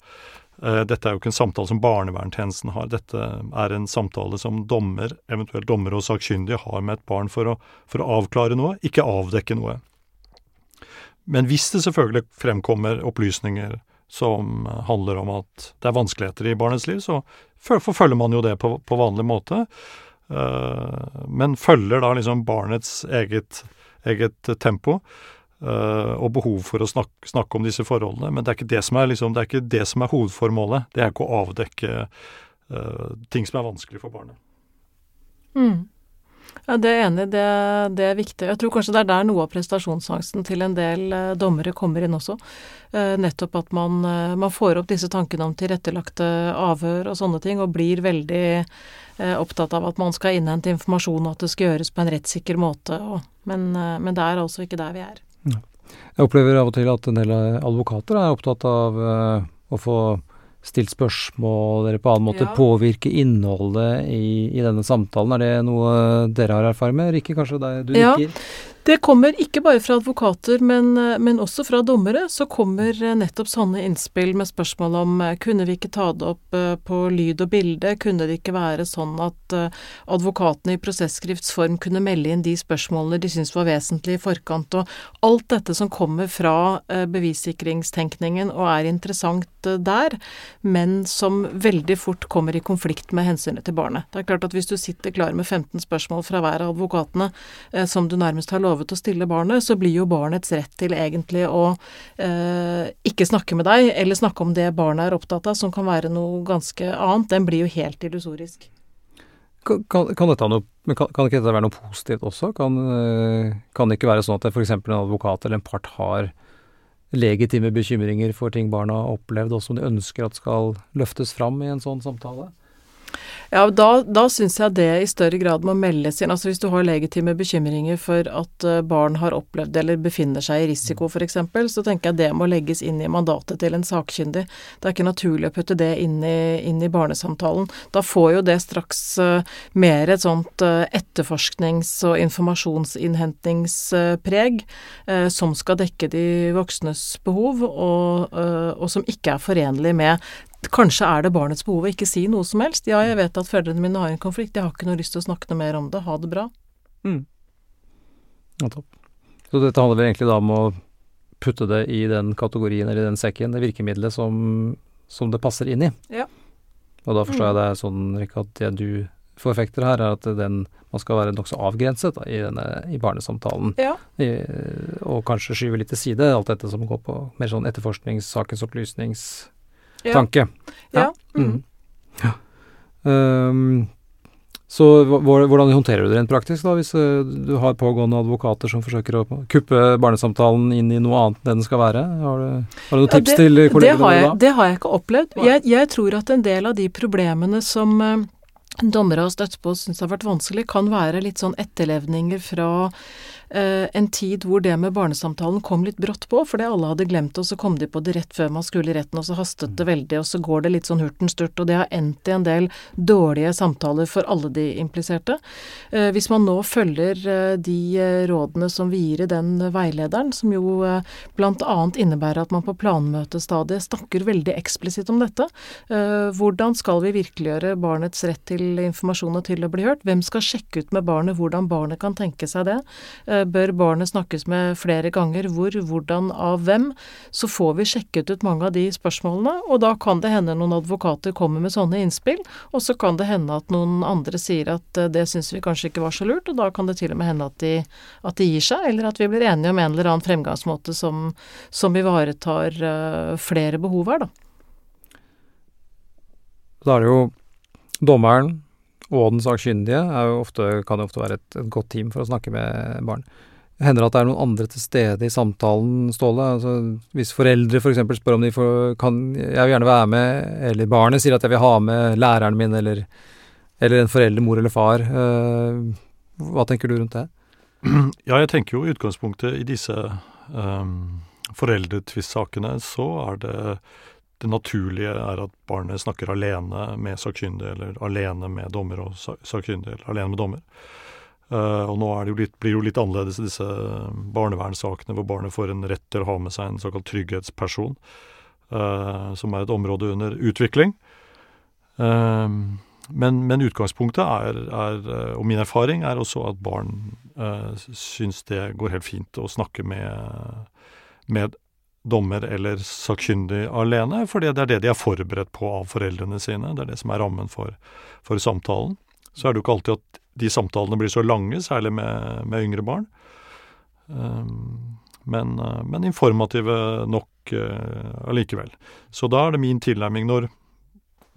Eh, dette er jo ikke en samtale som barnevernstjenesten har, dette er en samtale som dommer, eventuelt dommer og sakkyndige, har med et barn for å, for å avklare noe, ikke avdekke noe. Men hvis det selvfølgelig fremkommer opplysninger som handler om at det er vanskeligheter i barnets liv, så forfølger man jo det på, på vanlig måte. Uh, men følger da liksom barnets eget, eget tempo uh, og behov for å snakke, snakke, om disse forholdene. Men det er ikke det som er, liksom, det er, ikke det som er hovedformålet. Det er ikke å avdekke uh, ting som er vanskelig for barnet. Mm. Ja, Det er enig, det, det, er viktig. Jeg tror kanskje det er der noe av prestasjonsangsten til en del eh, dommere kommer inn også. Eh, nettopp at man, eh, man, får opp disse tankene om tilrettelagte avhør og sånne ting, og blir veldig opptatt av at man skal innhente informasjon, og at det skal gjøres på en rettssikker måte. Men, men, det er altså ikke der vi er. Jeg opplever av og til at en del advokater er opptatt av å få stilt spørsmål eller på annen måte ja. påvirke innholdet i, i, denne samtalen. Er det noe dere har erfaring med? Rikke, kanskje deg, du nikker? Ja. Det kommer ikke bare fra advokater, men, men, også fra dommere. Så kommer nettopp sånne innspill med spørsmål om kunne vi ikke ta det opp eh, på lyd og bilde, kunne det ikke være sånn at eh, advokatene i prosessskriftsform kunne melde inn de spørsmålene de syntes var vesentlige i forkant, og alt dette som kommer fra eh, bevissikringstenkningen og er interessant der, men som veldig fort kommer i konflikt med hensynet til barnet. Det er klart at hvis du sitter klar med 15 spørsmål fra hver av advokatene som du nærmest har lovet lovet å stille barnet, så blir jo barnets rett til egentlig å eh, ikke snakke med deg, eller snakke om det barnet er opptatt av, som kan være noe ganske annet, den blir jo helt illusorisk. Kan, kan, kan, noe, kan, kan, ikke dette være noe positivt også? Kan, eh, det ikke være sånn at f.eks. en advokat eller en part har legitime bekymringer for ting barna har opplevd, og som de ønsker at skal løftes fram i en sånn samtale? Ja, da, da syns jeg det i større grad må meldes inn. Altså hvis du har legitime bekymringer for at eh, barn har opplevd eller befinner seg i risiko f.eks., så tenker jeg det må legges inn i mandatet til en sakkyndig. Det er ikke naturlig å putte det inn i, inn i barnesamtalen. Da får jo det straks uh, mer et sånt uh, etterforsknings- og informasjonsinnhentingspreg som skal dekke de voksnes behov, og, og som ikke er forenlig med Kanskje er det barnets behov å ikke si noe som helst. Ja, jeg vet at foreldrene mine har en konflikt, jeg har ikke noe lyst til å snakke noe mer om det. Ha det bra. Mm. Ja, topp. Så dette handler vel egentlig da om å putte det i den kategorien eller i den sekken, det virkemidlet som, som det passer inn i. Ja. Og da forstår mm. jeg det sånn, Rikke, at det du forfekter her, er at den, man skal være nokså avgrenset da, i, denne, i barnesamtalen. Ja. I, og kanskje skyve litt til side alt dette som går på mer sånn etterforsknings, sakens opplysnings tanke. Ja. Mm. ja. Um, så hvordan håndterer du det rent praktisk, da, hvis uh, du har pågående advokater som forsøker å kuppe barnesamtalen inn i noe annet enn det den skal være? Har du, har du noen tips ja, det, til kollegene det har, jeg, det har jeg ikke opplevd. Jeg, jeg, tror at en del av de problemene som uh, dommere og støtt på og syns har vært vanskelig, kan være litt sånn etterlevninger fra Eh, en tid hvor det med barnesamtalen kom litt brått på, fordi alle hadde glemt det, og så kom de på det rett før man skulle i retten, og så hastet det veldig, og så går det litt sånn hurten sturt, og det har endt i en del dårlige samtaler for alle de impliserte. Eh, hvis man nå følger eh, de rådene som vi gir i den veilederen, som jo bl.a. innebærer at man på planmøtestadiet snakker veldig eksplisitt om dette, hvordan skal vi virkeliggjøre barnets rett til informasjon og til å bli hørt? Hvem skal sjekke ut med barnet hvordan barnet kan tenke seg det? Bør barnet snakkes med flere ganger? Hvor, hvordan, av hvem? Så får vi sjekket ut mange av de spørsmålene, og da kan det hende noen advokater kommer med sånne innspill, og så kan det hende at noen andre sier at eh, det syns vi kanskje ikke var så lurt, og da kan det til og med hende at de, at de gir seg, eller at vi blir enige om en eller annen fremgangsmåte som, som ivaretar uh, flere behov her, da. Da er det jo dommeren og den sakkyndige kan jo ofte være et, et, godt team for å snakke med barn. Hender det at det er noen andre til stede i samtalen, Ståle? Altså, hvis foreldre f.eks. For spør om de får, kan Jeg vil gjerne være med, eller barnet sier at jeg vil ha med læreren min, eller, eller en forelder, mor eller far. Uh, hva tenker du rundt det? (clears throat) Ja, jeg tenker jo i utgangspunktet i disse um, foreldretvistsakene så er det det naturlige er at barnet snakker alene med sakkyndig, eller alene med dommer og sakkyndig, eller alene med dommer. Uh, og nå det jo litt, blir det jo litt annerledes i disse barnevernssakene, hvor barnet får en rett til å ha med seg en såkalt trygghetsperson. uh, som er et område under utvikling. Uh, men, men utgangspunktet er, er, eh, og min erfaring er også at barn uh, syns det går helt fint å snakke med, med dommer eller sakkyndig alene, for det er det de er forberedt på av foreldrene sine. Det er det som er rammen for, for samtalen. Så er det jo ikke alltid at de samtalene blir så lange, særlig med, med yngre barn. Um, men, men, informative nok uh, allikevel. Så da er det min tilnærming når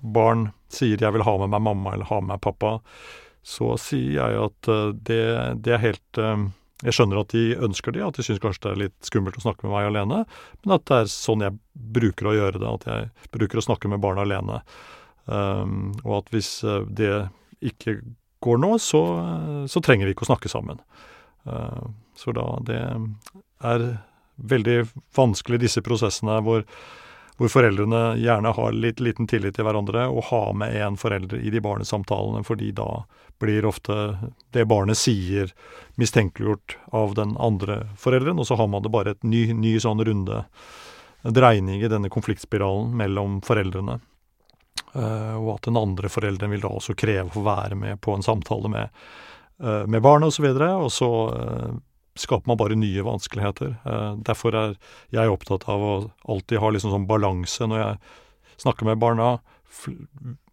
barn sier 'jeg vil ha med meg mamma' eller 'ha med meg pappa', så sier jeg at uh, det, det, er helt uh, Jeg skjønner at de ønsker det, at de syns kanskje det er litt skummelt å snakke med meg alene, men at det er sånn jeg bruker å gjøre det, at jeg bruker å snakke med barna alene. Um, og at hvis det ikke går nå, så, så, trenger vi ikke å snakke sammen. Uh, så da Det er veldig vanskelig, disse prosessene hvor hvor foreldrene gjerne har litt liten tillit til hverandre, og har med én forelder i de barnesamtalene, fordi da blir ofte det barnet sier, mistenkeliggjort av den andre forelderen, og så har man det bare et ny, ny sånn runde dreining i denne konfliktspiralen mellom foreldrene. Uh, og at den andre forelderen vil da også kreve å få være med på en samtale med, uh, med barnet osv., og så, videre, og så uh, skaper man bare nye vanskeligheter. Eh, derfor er jeg opptatt av å alltid ha liksom sånn balanse når jeg snakker med barna.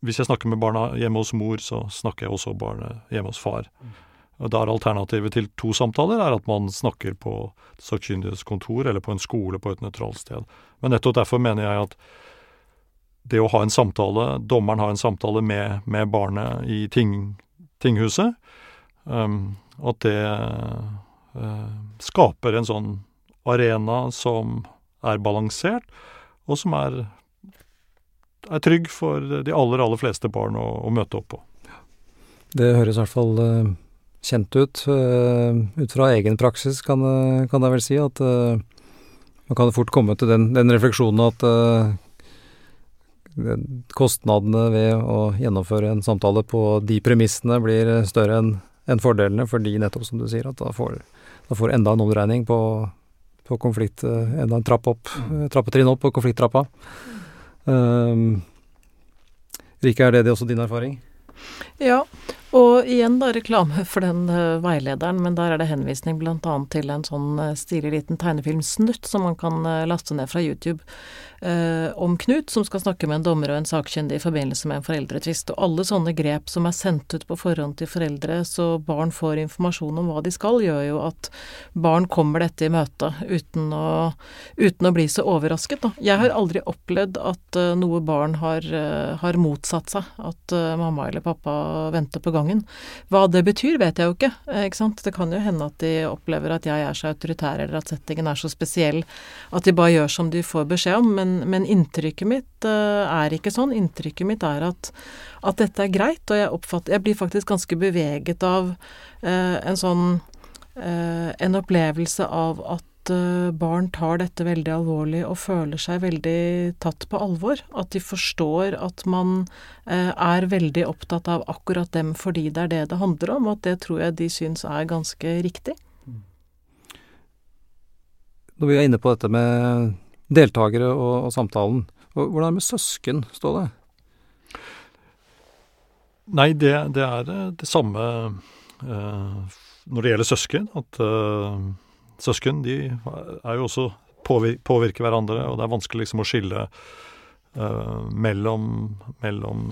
Hvis jeg snakker med barna hjemme hos mor, så snakker jeg også barnet hjemme hos far. Og Da er alternativet til to samtaler er at man snakker på sakkyndiges kontor eller på en skole på et nøytralt sted. Men nettopp derfor mener jeg at det å ha en samtale, dommeren har en samtale med, med barnet i ting, tinghuset, um, at det skaper en sånn arena som er balansert, og som er, er trygg for de aller, aller fleste barn å, å, møte opp på. Det høres i hvert fall uh, kjent ut. Uh, ut fra egen praksis kan, kan jeg vel si at man kan fort komme til den, den refleksjonen at kostnadene ved å gjennomføre en samtale på de premissene blir større enn en fordelene, fordi nettopp som du sier, at da får da får enda en omdreining på, på konflikt, eh, enda en trapp opp, mm. trappetrinn opp på konflikttrappa. Um, Rike, er det, det også din erfaring? Ja, og igjen da reklame for den uh, veilederen, men der er det henvisning bl.a. til en sånn uh, stilig liten tegnefilmsnutt som man kan uh, laste ned fra YouTube eh, om Knut, som skal snakke med en dommer og en sakkyndig i forbindelse med en foreldretvist. Og alle sånne grep som er sendt ut på forhånd til foreldre, så barn får informasjon om hva de skal, gjør jo at barn kommer dette i møte uten å, uten å bli så overrasket. Da. Jeg har aldri opplevd at uh, noe barn har, uh, har, motsatt seg at uh, mamma eller pappa venter på gangen. Hva det betyr, vet jeg jo ikke. ikke sant? Det kan jo hende at de opplever at jeg er så autoritær, eller at settingen er så spesiell at de bare gjør som de får beskjed om. men men, inntrykket mitt uh, er ikke sånn. Inntrykket mitt er at, at dette er greit, og jeg, oppfatter, jeg blir faktisk ganske beveget av uh, en sånn uh, En opplevelse av at barn tar dette veldig alvorlig og føler seg veldig tatt på alvor. At de forstår at man er veldig opptatt av akkurat dem fordi det er det det handler om, og at det tror jeg de syns er ganske riktig. Når vi er inne på dette med deltakere og, og samtalen. Hvordan er det med søsken, Ståle? Nei, det, det, er eh, det samme eh, når det gjelder søsken. At uh, søsken de er jo også påvirker, påvirker hverandre, og det er vanskelig liksom å skille uh, mellom, mellom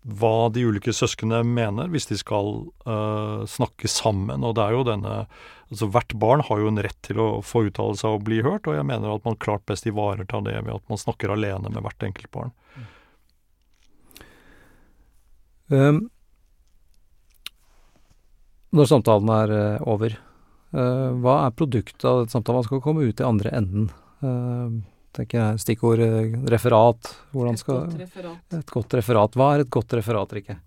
hva de ulike søsknene mener, hvis de skal uh, snakke sammen. Og det er jo denne Altså hvert barn har jo en rett til å få uttale seg og bli hørt, og jeg mener at man klart best ivaretar det ved at man snakker alene med hvert enkelt barn. Um, når samtalen er uh, over, uh, hva er produktet av samtalen? Hva skal komme ut i andre enden? Uh, tenker jeg. Stikkord eh, referat. Hvordan skal Et godt referat. Et godt referat. Hva er et godt referat, Rikke?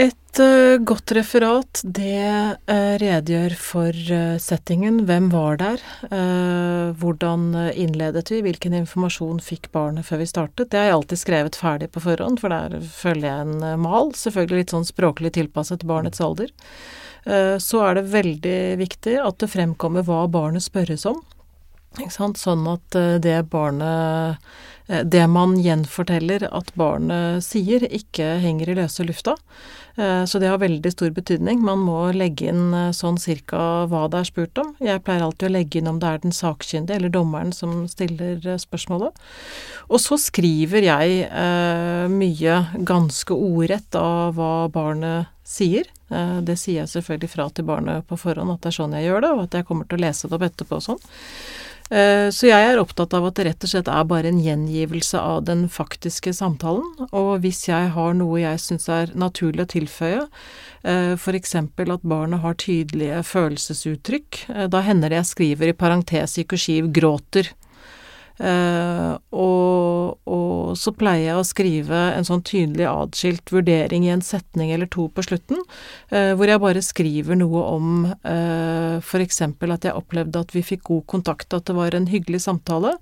Et uh, godt referat, det uh, redegjør for uh, settingen. Hvem var der? hvordan innledet vi? Hvilken informasjon fikk barnet før vi startet? Det har jeg alltid skrevet ferdig på forhånd, for der følger jeg en mal. Selvfølgelig litt sånn språklig tilpasset barnets alder. Så er det veldig viktig at det fremkommer hva barnet spørres om. Sånn at eh, det barnet eh, Det man gjenforteller at barnet sier, ikke henger i løse lufta. Eh, Så det har veldig stor betydning. Man må legge inn eh, sånn cirka hva det er spurt om. Jeg pleier alltid å legge inn om det er den sakkyndige eller dommeren som stiller eh, spørsmålet. Og så skriver jeg eh, mye ganske ordrett av hva barnet sier. Eh, det sier jeg selvfølgelig fra til barnet på forhånd at det er sånn jeg gjør det, og at jeg kommer til å lese det opp etterpå og sånn. Eh, Så jeg er opptatt av at det rett og slett er bare en gjengivelse av den faktiske samtalen. Og hvis jeg har noe jeg syns er naturlig å tilføye, eh, f.eks. at barnet har tydelige følelsesuttrykk, da hender det jeg skriver i parentes i kursiv 'gråter'. Eh, og, og så pleier jeg å skrive en sånn tydelig adskilt vurdering i en setning eller to på slutten, eh, hvor jeg bare skriver noe om eh, f.eks. at jeg opplevde at vi fikk god kontakt, at det var en hyggelig samtale.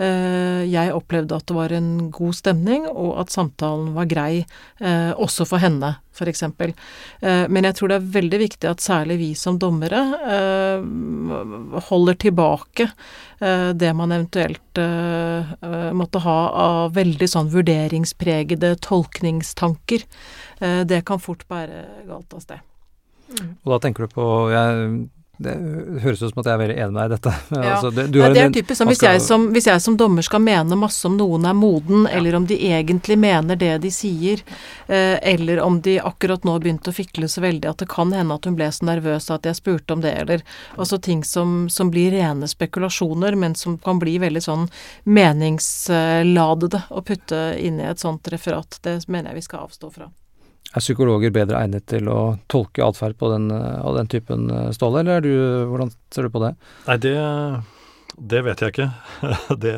Eh, jeg opplevde at det var en god stemning, og at samtalen var grei, også for henne, f.eks. Eh, men jeg tror det er veldig viktig at særlig vi som dommere eh, holder tilbake eh, det man eventuelt måtte ha av veldig sånn vurderingspregede tolkningstanker. Det kan fort bære galt av sted. Og da tenker du på jeg, Det høres ut som at jeg er veldig enig med deg i dette. (laughs) Ja. altså, det, du Nei, har det er typisk man hvis jeg, som, hvis jeg som dommer skal mene masse om noen er moden, eller om de egentlig mener det de sier, eh, eller om de akkurat nå begynte å fikle så veldig at det kan hende at hun ble så nervøs at jeg spurte om det, eller altså ting som, som blir rene spekulasjoner, men som kan bli veldig sånn meningsladede å putte inn i et sånt referat. Det mener jeg vi skal avstå fra. Er psykologer bedre egnet til å tolke atferd eh, av den typen, eh, Ståle, eller er du, hvordan ser du på det? Nei, det, det vet jeg ikke. (laughs) det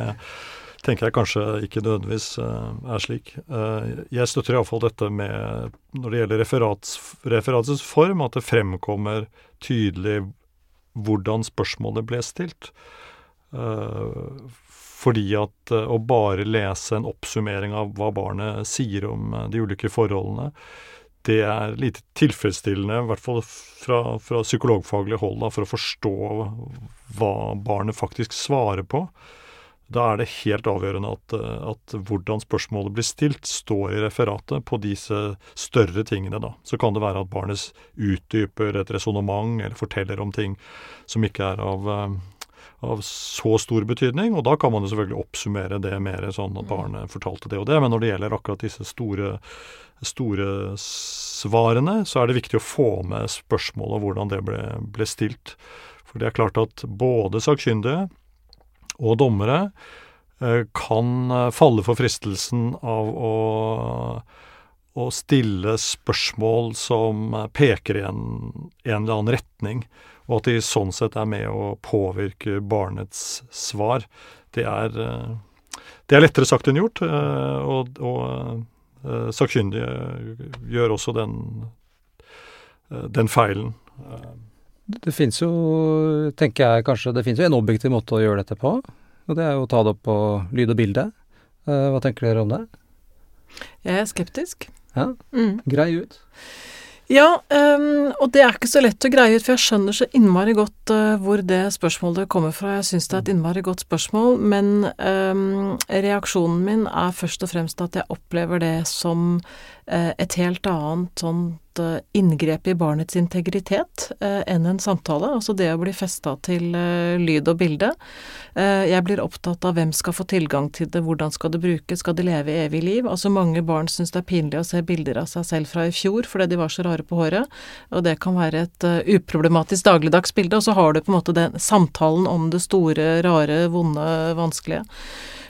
tenker jeg kanskje ikke nødvendigvis eh, er slik. Jeg støtter iallfall dette med, når det gjelder referats, referatets form, at det fremkommer tydelig hvordan spørsmålet ble stilt. Fordi at eh, å bare lese en oppsummering av hva barnet sier om eh, de ulike forholdene, det er lite tilfredsstillende, i hvert fall fra, fra psykologfaglig hold, da, for å forstå hva barnet faktisk svarer på. Da er det helt avgjørende at, eh, at hvordan spørsmålet blir stilt, står i referatet på disse større tingene. da. Så kan det være at barnet utdyper et resonnement eller forteller om ting som ikke er av, av så stor betydning, og da kan man jo selvfølgelig oppsummere det mer sånn at barnet fortalte det og det. Men når det gjelder akkurat disse store, store svarene, så er det viktig å få med spørsmålet og hvordan det ble, ble stilt. For det er klart at både sakkyndige og dommere eh, kan eh, falle for fristelsen av å, å stille spørsmål som eh, peker i en, en eller annen retning, og at de sånn sett er med å påvirke barnets svar. Det er, eh, det er lettere sagt enn gjort, eh, og, og eh, sakkyndige gjør også den, den feilen. Det finnes jo, tenker jeg kanskje, det finnes jo en objektiv måte å gjøre dette på, og det er jo å ta det opp på lyd og bilde. Eh, hva tenker dere om det? Jeg er skeptisk. Ja, Mm. grei ut. Ja, um, og det er ikke så lett å greie ut, for jeg skjønner så innmari godt uh, hvor det spørsmålet kommer fra. Jeg syns det er et innmari godt spørsmål, men um, reaksjonen min er først og fremst at jeg opplever det som et helt annet sånt øh, inngrep i barnets integritet øh, enn en samtale. Altså det å bli festa til lyd og bilde. Eh, Jeg blir opptatt av hvem skal få tilgang til det, hvordan skal det brukes, skal det leve evig liv? Altså mange barn syns det er pinlig å se bilder av seg selv fra i fjor fordi de var så rare på håret, og det kan være et eh, uproblematisk dagligdags bilde, og så har du på en måte den samtalen om det store, rare, vonde, vanskelige.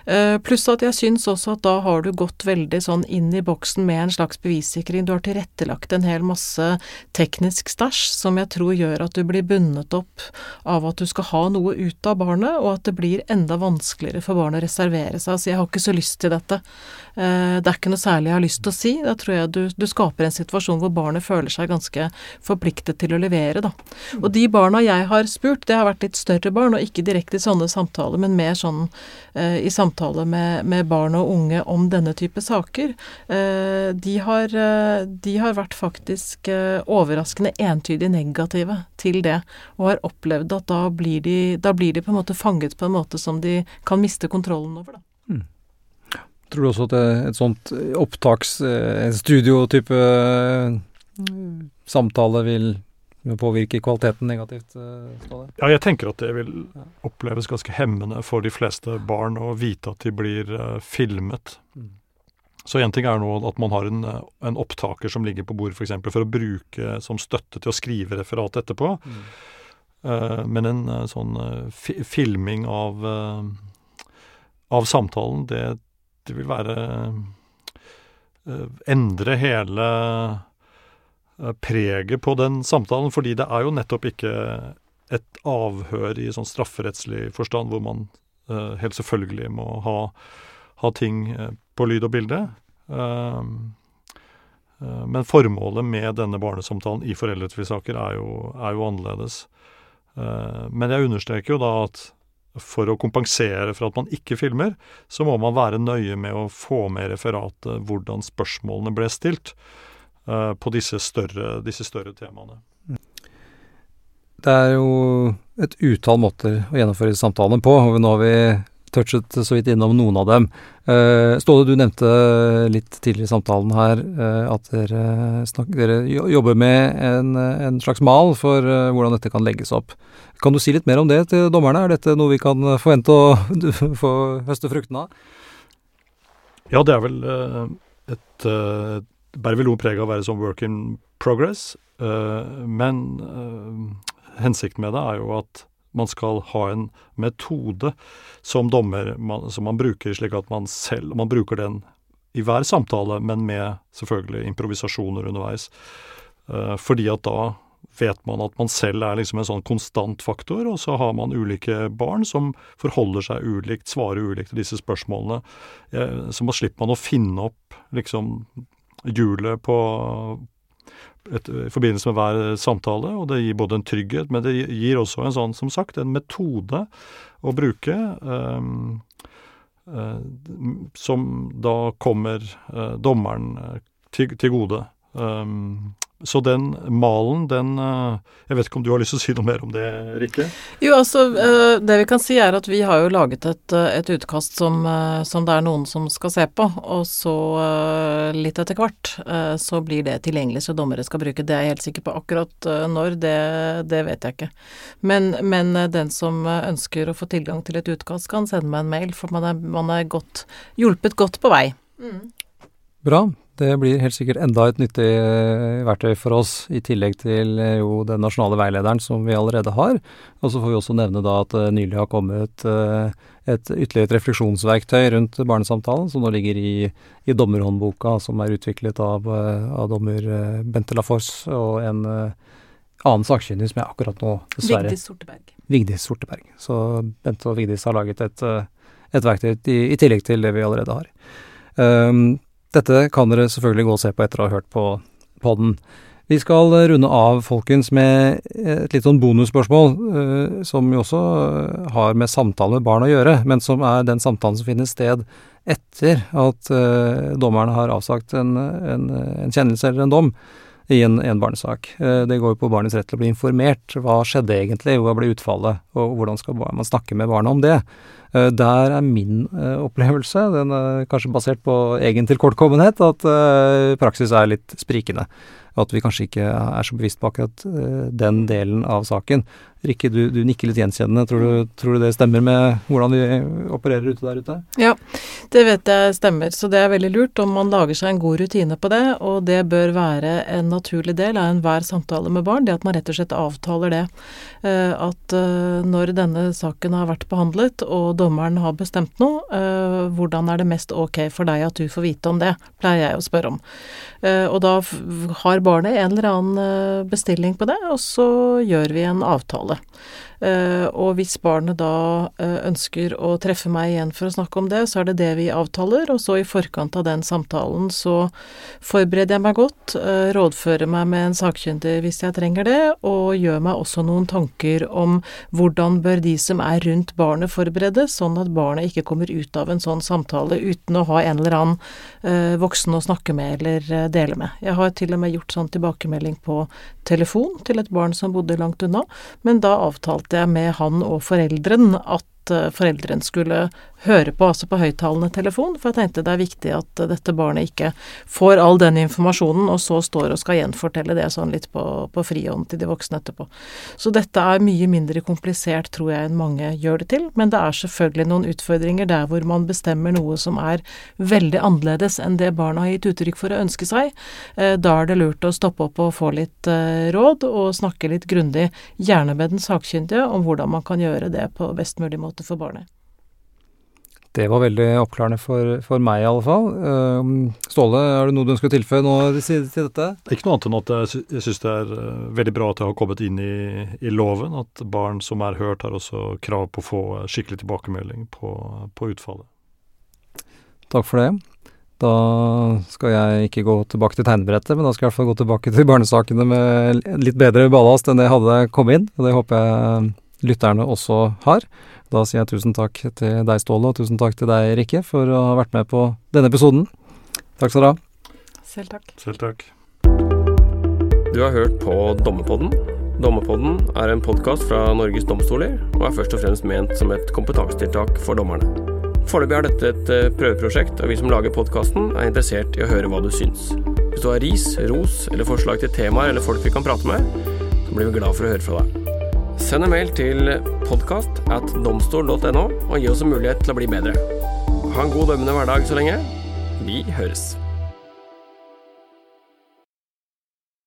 Eh, Pluss at jeg syns også at da har du gått veldig sånn inn i boksen med en slags bevissikring. Du har tilrettelagt en hel masse teknisk stæsj som jeg tror gjør at du blir bundet opp av at du skal ha noe ut av barnet, og at det blir enda vanskeligere for barnet å reservere seg. Altså, jeg har ikke så lyst til dette. Eh, Det er ikke noe særlig jeg har lyst til å si. Da tror jeg du, du skaper en situasjon hvor barnet føler seg ganske forpliktet til å levere, da. Og de barna jeg har spurt, det har vært litt større barn, og ikke direkte i sånne samtaler, men mer sånn eh, i samtale med, med, barn og unge om denne type saker, eh, de, har, de, har, vært faktisk overraskende entydig negative til det, og har opplevd at da blir, de, da blir de på en måte fanget på en måte som de kan miste kontrollen over. da. Tror du også at et sånt opptaks, en studiotype samtale vil påvirke kvaliteten negativt? Ja, jeg tenker at det vil oppleves ganske hemmende for de fleste barn å vite at de blir filmet. Mm. Så én ting er nå at man har en, en opptaker som ligger på bordet f.eks. For, for å bruke som støtte til å skrive referat etterpå. Mm. Uh, men en sånn filming av, av samtalen, det, det vil være Endre hele Eh, preget på den samtalen, fordi det er jo nettopp ikke et avhør i sånn strafferettslig forstand, hvor man uh, helt selvfølgelig må ha, ha ting på lyd og bilde. Men formålet med denne barnesamtalen i foreldretvisaker er, er jo annerledes. men jeg understreker jo da at for å kompensere for at man ikke filmer, så må man være nøye med å få med referatet hvordan spørsmålene ble stilt. Eh, på disse større, disse større, temaene. Det er jo et utall måter å gjennomføre samtalene på, og nå har vi touchet så vidt innom noen av dem. Uh, Ståle, du nevnte litt tidligere i samtalen her uh, at dere, snakker, dere, jobber med en, en slags mal for uh, hvordan dette kan legges opp. Kan du si litt mer om det til dommerne? Er dette noe vi kan forvente å (laughs) få høste fruktene av? Ja, det er vel et bærer vel noe preg av å være som work in progress. Men hensikten med det er jo at man skal ha en metode som dommer man, som man bruker, slik at man selv Man bruker den i hver samtale, men med selvfølgelig improvisasjoner underveis. Uh, fordi at da vet man at man selv er liksom en sånn konstant faktor, og så har man ulike barn som forholder seg ulikt, svarer ulikt til disse spørsmålene. Så man slipper man å finne opp liksom hjulet på et, i forbindelse med hver samtale, og det gir både en trygghet, men det gir også en sånn, som sagt, en metode å bruke um, uh, som da kommer uh, dommeren til, til gode. Um, så den malen, den eh, Jeg vet ikke om du har lyst til å si noe mer om det, Rikke? Jo, altså eh, det vi kan si er at vi har jo laget et, eh, et utkast som, som, det er noen som skal se på, og så litt etter hvert så blir det tilgjengelig så dommere skal bruke. Det er jeg helt sikker på. Akkurat når, det, det vet jeg ikke. Men, men, den som ønsker å få tilgang til et utkast, kan sende meg en mail, for man er, man er godt, hjulpet godt på vei. Mm. Bra. Det blir helt sikkert enda et nyttig eh, verktøy for oss, i tillegg til eh, jo den nasjonale veilederen som vi allerede har. Og så får vi også nevne da at det nylig har kommet eh, et ytterligere et refleksjonsverktøy rundt barnesamtalen, som nå ligger i, i dommerhåndboka, som er utviklet av, av dommer Bente Lafors og en annen sakkyndig som jeg akkurat nå dessverre Vigdis Sorteberg. Vigdis Sorteberg. Så Bente og Vigdis har laget et, et verktøy i, i, tillegg til det vi allerede har. Um, dette kan dere selvfølgelig gå og se på etter å ha hørt på podden. Vi skal runde av, folkens, med et litt sånn bonusspørsmål, uh, som jo også har med samtale med barn å gjøre, men som er den samtalen som finner sted etter at dommerne har avsagt en, en, en, kjennelse eller en dom i en, en barnesak. Det går jo på barnets rett til å bli informert. Hva skjedde egentlig, hva ble utfallet, og hvordan skal man snakke med barna om det? Eh, der er min eh, opplevelse, den er kanskje basert på egen tilkortkommenhet, at eh, praksis er litt sprikende. At vi kanskje ikke er så bevisst på akkurat den delen av saken. Rikke, du, du, nikker litt gjenkjennende. Tror du, tror du, det stemmer med hvordan vi opererer ute der ute? Ja, det vet jeg stemmer. Så det er veldig lurt om man lager seg en god rutine på det. Og det bør være en naturlig del av enhver samtale med barn. Det at man rett og slett avtaler det. Eh, at eh, når denne saken har vært behandlet og dommeren har bestemt noe, eh, hvordan er det mest ok for deg at du får vite om det, pleier jeg å spørre om. Og da har barnet en eller annen bestilling på det, og så gjør vi en avtale 80-tallet. Og hvis barnet da eh, ønsker å treffe meg igjen for å snakke om det, så er det det vi avtaler, og så i forkant av den samtalen så forbereder jeg meg godt, eh, rådfører meg med en sakkyndig hvis jeg trenger det, og gjør meg også noen tanker om hvordan bør de som er rundt barnet forberedes, sånn at barnet ikke kommer ut av en sånn samtale uten å ha en eller annen eh, voksen å snakke med eller eh, dele med. Jeg har til og med gjort sånn tilbakemelding på telefon til et barn som bodde langt unna, men da avtalte jeg med han og foreldren at eh, foreldren skulle høre på, altså på høyttalende telefon, for jeg tenkte det er viktig at dette barnet ikke får all den informasjonen, og så står og skal gjenfortelle det sånn litt på, på frihånd til de voksne etterpå. Så dette er mye mindre komplisert, tror jeg, enn mange gjør det til, men det er selvfølgelig noen utfordringer der hvor man bestemmer noe som er veldig annerledes enn det barna har gitt uttrykk for å ønske seg. Eh, Da er det lurt å stoppe opp og få litt eh, råd, og snakke litt grundig, gjerne med den sakkyndige, om hvordan man kan gjøre det på best mulig måte for barnet. Det var veldig oppklarende for, for meg, i alle fall. Um, Ståle, er det noe du ønsker å tilføye nå til, til dette? Ikke noe annet enn at jeg, sy syns det er eh, veldig bra at det har kommet inn i, i loven at barn som er hørt, har også krav på å få eh, skikkelig tilbakemelding på, på utfallet. Takk for det. Da skal jeg ikke gå tilbake til tegnebrettet, men da skal jeg i hvert fall gå tilbake til barnesakene med litt bedre ballast enn det jeg hadde kommet inn. Og det håper jeg lytterne også har. Da sier jeg tusen takk til deg, Ståle, og tusen takk til deg, Rikke, for å ha vært med på denne episoden. Takk skal dere ha. Selv takk. Selv takk. Du har hørt på Dommepodden. Dommepodden er en podkast fra Norges domstoler, og er først og fremst ment som et kompetansetiltak for dommerne. Foreløpig er dette et eh, prøveprosjekt, og vi som lager podkasten er interessert i å høre hva du syns. Hvis du har ris, ros eller forslag til temaer eller folk vi kan prate med, så blir vi glad for å høre fra deg. Send en mail til podkast at domstol.no og gi oss en mulighet til å bli bedre. Ha en god dømmende hverdag så lenge. Vi høres.